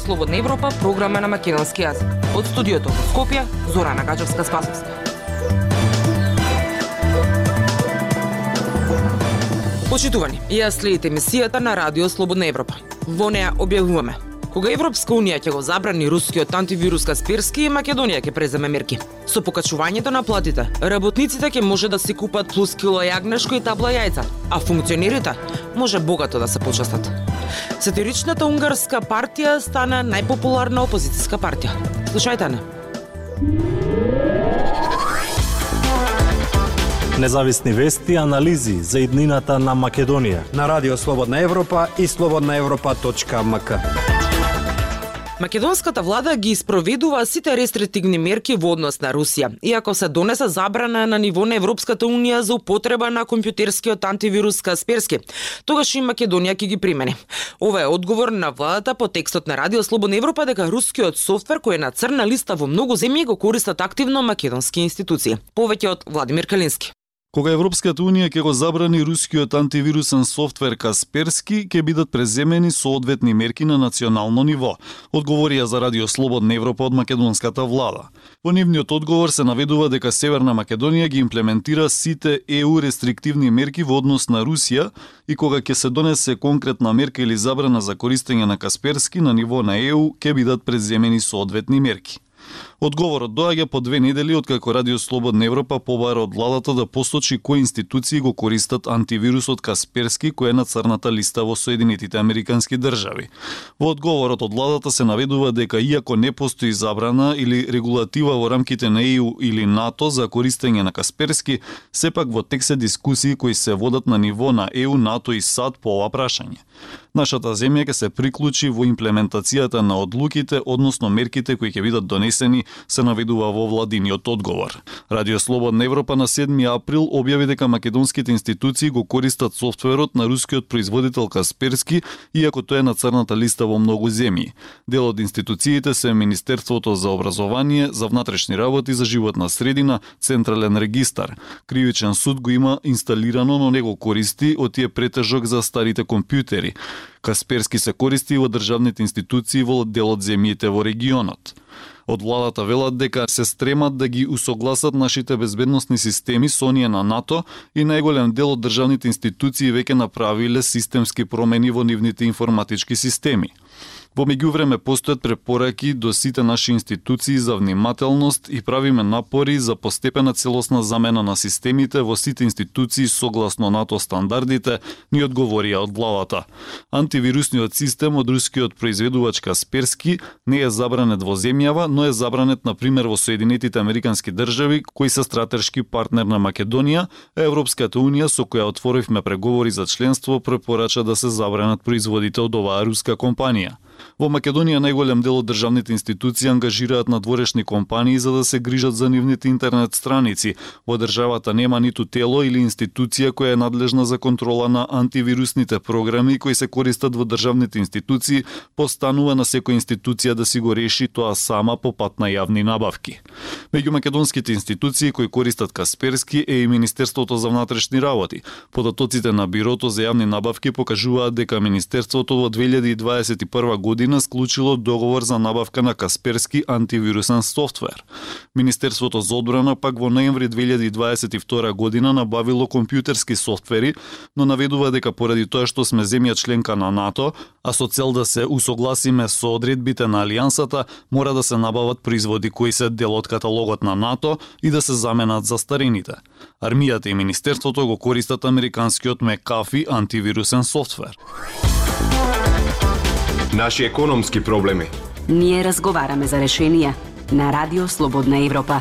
Радио Слободна Европа, програма на македонски јазик. Од студиото во Скопје, Зора Нагачевска Спасовска. Почитувани, ја следите емисијата на Радио Слободна Европа. Во неа објавуваме Кога Европска Унија ќе го забрани рускиот антивирус Касперски, Македонија ќе преземе мерки. Со покачувањето на платите, работниците ќе може да си купат плюс кило јагнешко и табла јајца, а функционерите може богато да се почастат. Сатиричната унгарска партија стана најпопуларна опозицијска партија. Слушајте не. Независни вести и анализи за иднината на Македонија на Радио Слободна Европа и слободнаевропа.мк. Македонската влада ги испроведува сите рестриктивни мерки во однос на Русија, иако се донеса забрана на ниво на Европската Унија за употреба на компјутерскиот антивирус Касперски. Тогаш и Македонија ќе ги примени. Ова е одговор на владата по текстот на Радио Слободна Европа дека рускиот софтвер кој е на црна листа во многу земји го користат активно македонски институции. Повеќе од Владимир Калински. Кога Европската Унија ќе го забрани рускиот антивирусен софтвер Касперски, ќе бидат преземени соодветни мерки на национално ниво, одговорија за Радио Слободна Европа од македонската влада. Во нивниот одговор се наведува дека Северна Македонија ги имплементира сите ЕУ рестриктивни мерки во однос на Русија и кога ќе се донесе конкретна мерка или забрана за користење на Касперски на ниво на ЕУ, ќе бидат преземени соодветни мерки. Одговорот доаѓа по две недели откако Радио Слободна Европа побара од владата да посочи кои институции го користат антивирусот Касперски кој е на црната листа во Соединетите Американски држави. Во одговорот од владата се наведува дека иако не постои забрана или регулатива во рамките на ЕУ или НАТО за користење на Касперски, сепак во тек се дискусии кои се водат на ниво на ЕУ, НАТО и САД по ова прашање. Нашата земја ќе се приклучи во имплементацијата на одлуките, односно мерките кои ќе бидат донесени се наведува во владиниот одговор. Радио Слободна Европа на 7 април објави дека македонските институции го користат софтверот на рускиот производител Касперски, иако тој е на црната листа во многу земји. Дел од институциите се Министерството за образование, за внатрешни работи, за животна средина, Централен регистар. Кривичен суд го има инсталирано, но не го користи, од тие претежок за старите компјутери. Касперски се користи во државните институции во дел од земјите во регионот. Од владата велат дека се стремат да ги усогласат нашите безбедносни системи со оние на НАТО и најголем дел од државните институции веќе направиле системски промени во нивните информатички системи. Во меѓувреме постојат препораки до сите наши институции за внимателност и правиме напори за постепена целосна замена на системите во сите институции согласно НАТО стандардите, ни одговорија од главата. Антивирусниот систем од рускиот произведувач Касперски не е забранет во земјава, но е забранет на пример во Соединетите Американски држави, кои се стратешки партнер на Македонија, а Европската унија со која отворивме преговори за членство препорача да се забранат производите од оваа руска компанија. Во Македонија најголем дел од државните институции ангажираат надворешни компании за да се грижат за нивните интернет страници. Во државата нема ниту тело или институција која е надлежна за контрола на антивирусните програми кои се користат во државните институции, постанува на секоја институција да си го реши тоа сама по пат на јавни набавки. Меѓу македонските институции кои користат Касперски е и Министерството за внатрешни работи. Податоците на Бирото за јавни набавки покажуваат дека Министерството во 2021 година Година склучило договор за набавка на Касперски антивирусен софтвер. Министерството за одбрана пак во ноември 2022 година набавило компјутерски софтвери, но наведува дека поради тоа што сме земја членка на НАТО, а со цел да се усогласиме со одредбите на алијансата, мора да се набават производи кои се дел од каталогот на НАТО и да се заменат за старините. Армијата и Министерството го користат американскиот Мекафи антивирусен софтвер. Наши економски проблеми. Ние разговараме за решенија на Радио Слободна Европа.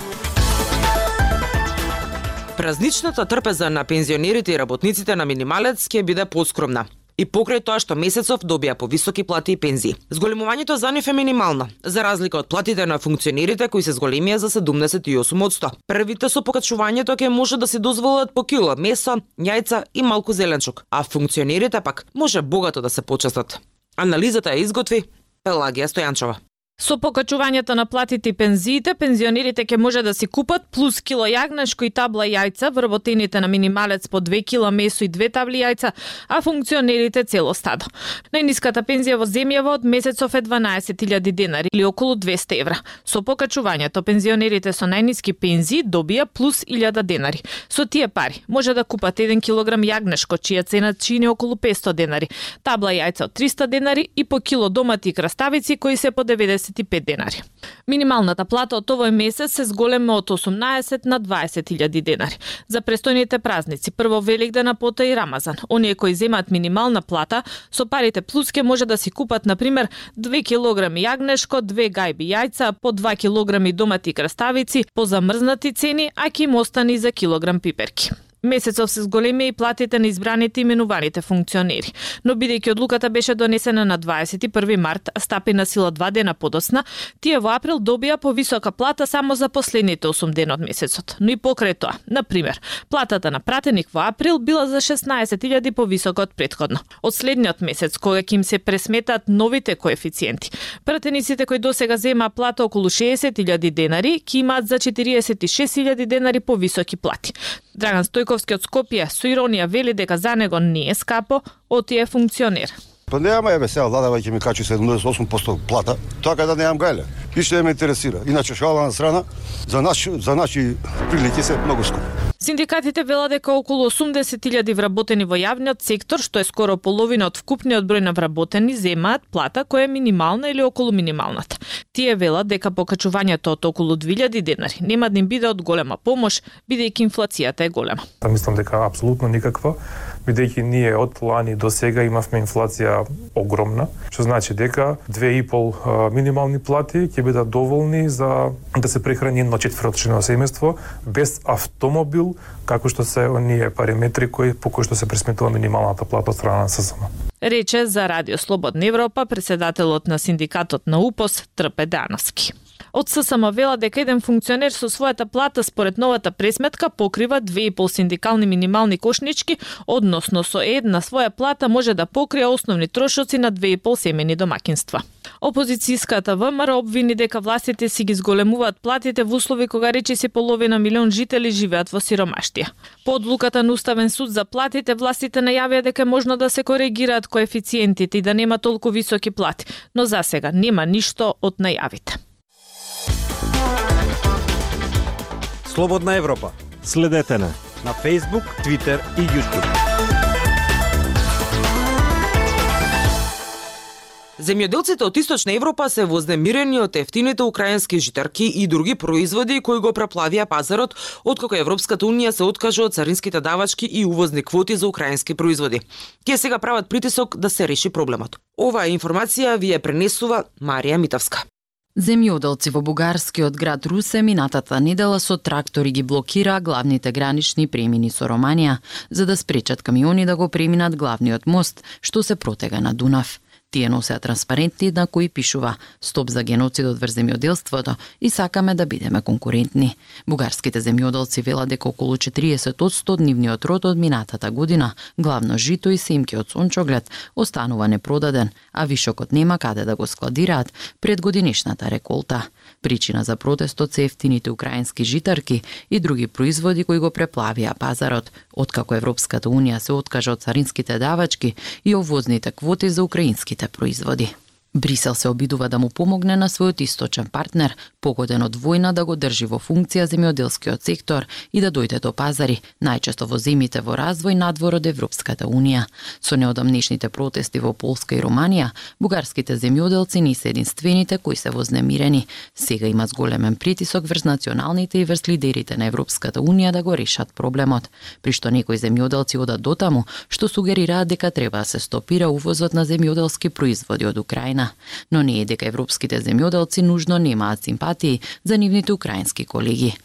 Празничната трпеза на пензионерите и работниците на минималец ќе биде поскромна и покрај тоа што месецов добија повисоки плати и пензии. Зголемувањето за нив е минимално, за разлика од платите на функционерите кои се зголемија за 78%. Првите со покачувањето ќе може да се дозволат по кило месо, јајца и малку зеленчук, а функционерите пак може богато да се почестат. Анализата ја изготви Пелагија Стојанчова. Со покачувањето на платите и пензиите, пензионерите ќе може да си купат плюс кило јагнешко и табла јајца, вработените на минималец по 2 кила месо и 2 табли јајца, а функционерите цело стадо. Најниската пензија во земјава од месецов е 12.000 денари или околу 200 евра. Со покачувањето, пензионерите со најниски пензии добија плюс 1000 денари. Со тие пари може да купат 1 килограм јагнешко, чија цена чини околу 500 денари, табла јајца од 300 денари и по кило домати и краставици кои се по 90 25 денари. Минималната плата од овој месец се зголема од 18 на 20.000 денари. За престојните празници, прво Великдена, пота и Рамазан, оние кои земат минимална плата, со парите плюске може да си купат, например, 2 килограми јагнешко, 2 гајби јајца, по 2 килограми домати краставици, по замрзнати цени, а ќе им остани за килограм пиперки. Месецов се зголеми и платите на избраните именуваните функционери. Но бидејќи одлуката беше донесена на 21 март, а стапи на сила два дена подосна, тие во април добија повисока плата само за последните 8 дена од месецот. Но и покрај тоа, на пример, платата на пратеник во април била за 16.000 повисока од предходно. Од следниот месец, кога ќе им се пресметаат новите коефициенти, пратениците кои досега зема плата околу 60.000 денари, ќе имаат за 46.000 денари повисоки плати. Драган Стојковски од Скопје со иронија вели дека за него не е скапо, оти е функционер. Па нема еве сега владава ќе ми качи 78% плата, така да немам гајле. И што ме интересира. Иначе шала на страна, за наши за наши прилики се многу скупи. Синдикатите велат дека околу 80.000 вработени во јавниот сектор, што е скоро половина од вкупниот број на вработени, земаат плата која е минимална или околу минималната. Тие велат дека покачувањето од околу 2000 денари нема да им биде од голема помош, бидејќи инфлацијата е голема. Та мислам дека апсолутно никаква бидејќи ние од лани до сега имавме инфлација огромна, што значи дека 2,5 минимални плати ќе бидат доволни за да се прехрани едно четврточно семејство без автомобил, како што се оние параметри кои по кои што се пресметува минималната плата од страна на СЗМ. Рече за Радио Слободна Европа председателот на синдикатот на УПОС Трпе Дановски. Од ССМ вела дека еден функционер со својата плата според новата пресметка покрива 2,5 синдикални минимални кошнички, односно со една своја плата може да покрие основни трошоци на 2,5 семени домакинства. Опозицијската ВМРО обвини дека властите си ги зголемуваат платите во услови кога речи се половина милион жители живеат во сиромаштија. По одлуката на Уставен суд за платите, властите најавија дека можно да се коригираат коефициентите и да нема толку високи плати, но за сега нема ништо од најавите. Слободна Европа. Следете на на Facebook, Twitter и YouTube. Земјоделците од Источна Европа се вознемирени од ефтините украински житарки и други производи кои го преплавија пазарот, откако Европската унија се откажа од царинските давачки и увозни квоти за украински производи. Тие сега прават притисок да се реши проблемот. Оваа информација ви ја пренесува Марија Митовска. Земјоделци во бугарскиот град Русе минатата недела со трактори ги блокира главните гранични премини со Романија, за да спречат камиони да го преминат главниот мост, што се протега на Дунав. Тие носеа транспаренти на кои пишува «Стоп за геноцидот врз земјоделството» и сакаме да бидеме конкурентни. Бугарските земјоделци велат дека околу 40 од 100 нивниот род од минатата година, главно жито и семки од сончоглед, останува непродаден, а вишокот нема каде да го складираат пред годинешната реколта. Причина за протестот се ефтините украински житарки и други производи кои го преплавија пазарот, откако Европската Унија се откажа од царинските давачки и овозните квоти за украинските производи. Брисел се обидува да му помогне на својот источен партнер, погоден од војна да го држи во функција земјоделскиот сектор и да дојде до пазари, најчесто во земите во развој надвор од Европската Унија. Со неодамнешните протести во Полска и Руманија, бугарските земјоделци не се единствените кои се вознемирени. Сега има зголемен притисок врз националните и врз лидерите на Европската Унија да го решат проблемот, при што некои земјоделци одат дотаму што сугерираат дека треба да се стопира увозот на земјоделски производи од Украина Украина, но не е дека европските земјоделци нужно немаат симпатии за нивните украински колеги.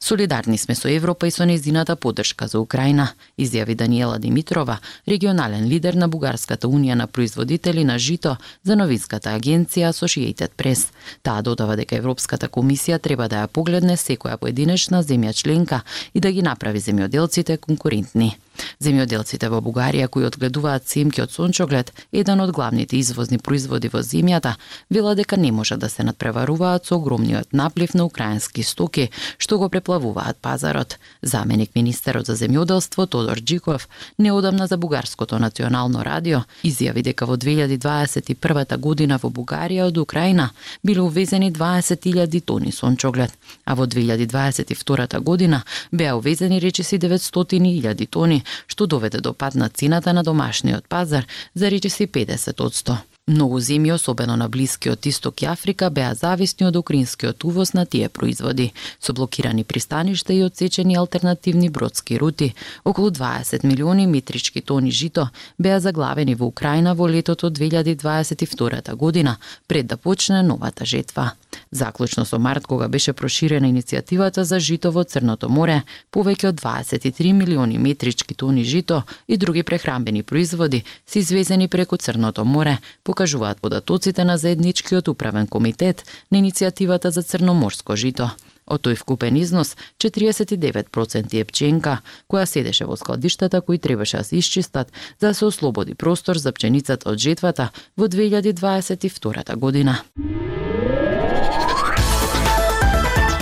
Солидарни сме со Европа и со незината поддршка за Украина, изјави Даниела Димитрова, регионален лидер на Бугарската унија на производители на жито за новинската агенција Associated Press. Таа додава дека Европската комисија треба да ја погледне секоја поединечна земја членка и да ги направи земјоделците конкурентни. Земјоделците во Бугарија кои одгледуваат снимки од сончоглед, еден од главните извозни производи во земјата, велат дека не може да се надпреваруваат со огромниот наплив на украински стоки што го преплавуваат пазарот. Заменик министерот за земјоделство Тодор Джиков неодамна за бугарското национално радио изјави дека во 2021 година во Бугарија од Украина биле увезени 20.000 тони сончоглед, а во 2022 година беа увезени речиси 900.000 тони, што доведе до пад на цената на домашниот пазар за речиси 50 Многу земји, особено на Блискиот Исток и Африка, беа зависни од украинскиот увоз на тие производи, со блокирани пристаништа и одсечени алтернативни бродски рути. Околу 20 милиони метрички тони жито беа заглавени во Украина во летото 2022 година, пред да почне новата жетва. Заклучно со март, кога беше проширена иницијативата за жито во Црното море, повеќе од 23 милиони метрички тони жито и други прехрамбени производи се извезени преку Црното море, покажуваат податоците на заедничкиот управен комитет на иницијативата за црноморско жито. Од тој вкупен износ, 49% е пченка, која седеше во складиштата кои требаше да се исчистат за да се ослободи простор за пченицата од жетвата во 2022 година.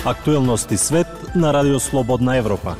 Актуелности свет на Радио Слободна Европа.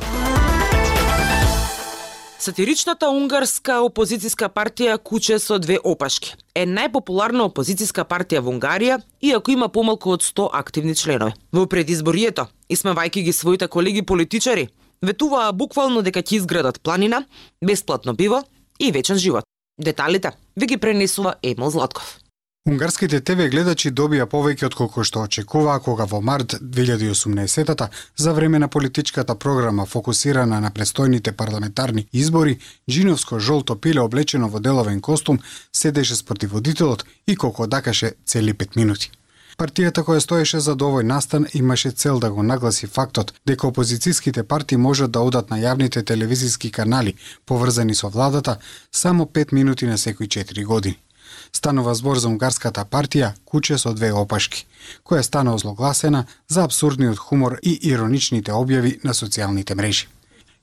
Сатиричната унгарска опозициска партија Куче со две опашки е најпопуларна опозициска партија во Унгарија, иако има помалку од 100 активни членови. Во предизборието, исмевајќи ги своите колеги политичари, ветуваа буквално дека ќе изградат планина, бесплатно пиво и вечен живот. Деталите ви ги пренесува Емил Златков. Унгарските ТВ гледачи добија повеќе од колку што очекуваа кога во март 2018-та за време на политичката програма фокусирана на престојните парламентарни избори, джиновско жолто пиле облечено во деловен костум седеше спроти водителот и колку дакаше цели 5 минути. Партијата која стоеше за довој настан имаше цел да го нагласи фактот дека опозицијските партии можат да одат на јавните телевизиски канали поврзани со владата само 5 минути на секои 4 години. Станува збор за унгарската партија Куче со две опашки, која стана озлогласена за абсурдниот хумор и ироничните објави на социјалните мрежи.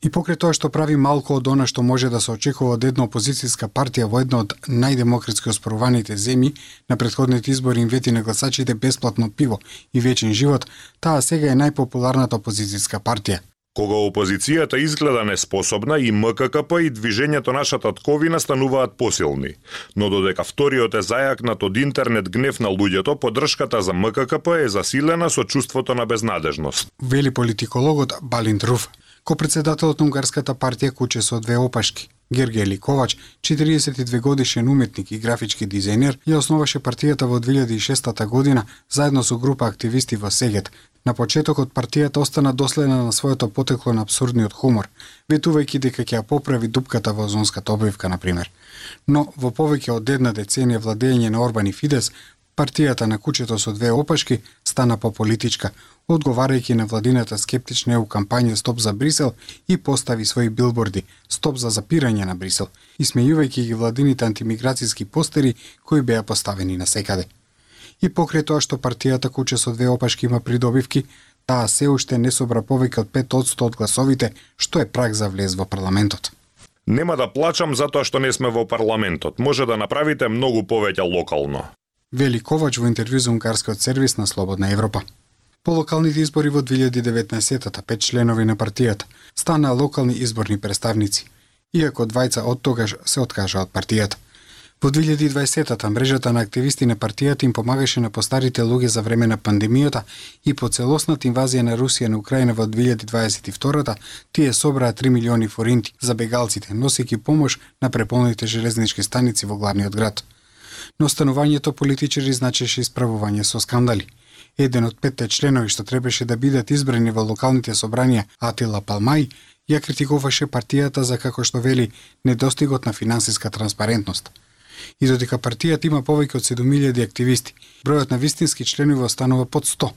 И покрај тоа што прави малку од она што може да се очекува од една опозицијска партија во една од најдемократски оспоруваните земји, на претходните избори им вети на гласачите бесплатно пиво и вечен живот, таа сега е најпопуларната опозицијска партија, Кога опозицијата изгледа неспособна и МККП и движењето нашата тковина стануваат посилни. Но додека вториот е зајакнат од интернет гнев на луѓето, поддршката за МККП е засилена со чувството на безнадежност. Вели политикологот Балин Руф, ко-председателот на унгарската партија Куче со две опашки. Гергели Ковач, 42 годишен уметник и графички дизајнер, ја основаше партијата во 2006 година заедно со група активисти во Сегет, На почетокот партијата остана доследна на своето потекло на абсурдниот хумор, ветувајќи дека ќе ја поправи дупката во озонската обвивка, на пример. Но во повеќе од една деценија владење на Орбан и Фидес, партијата на кучето со две опашки стана пополитичка, одговарајќи на владината скептична у кампања Стоп за Брисел и постави своји билборди Стоп за запирање на Брисел, исмејувајќи ги владините антимиграцијски постери кои беа поставени на секаде. И покрај тоа што партијата Куче со две опашки има придобивки, таа се уште не собра повеќе од 5% од гласовите, што е праг за влез во парламентот. Нема да плачам затоа што не сме во парламентот. Може да направите многу повеќе локално. Вели Ковач во интервју за унгарскиот сервис на Слободна Европа. По локалните избори во 2019-тата пет членови на партијата станаа локални изборни представници, иако двајца од тогаш се откажа од партијата. Во 2020-тата, мрежата на активисти на партијата им помагаше на постарите луѓе за време на пандемијата и по целосната инвазија на Русија на Украина во 2022-та, тие собраа 3 милиони форинти за бегалците, носејќи помош на преполните железнички станици во главниот град. Но станувањето политичари значеше исправување со скандали. Еден од петте членови што требаше да бидат избрани во локалните собранија, Атила Палмај, ја критикуваше партијата за како што вели недостигот на финансиска транспарентност – и додека партијата има повеќе од 7000 активисти, бројот на вистински членови останува под 100,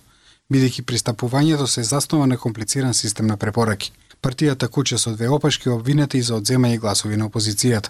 бидејќи пристапувањето се заснова на комплициран систем на препораки. Партијата Куче со две опашки обвинета и за одземање гласови на опозицијата.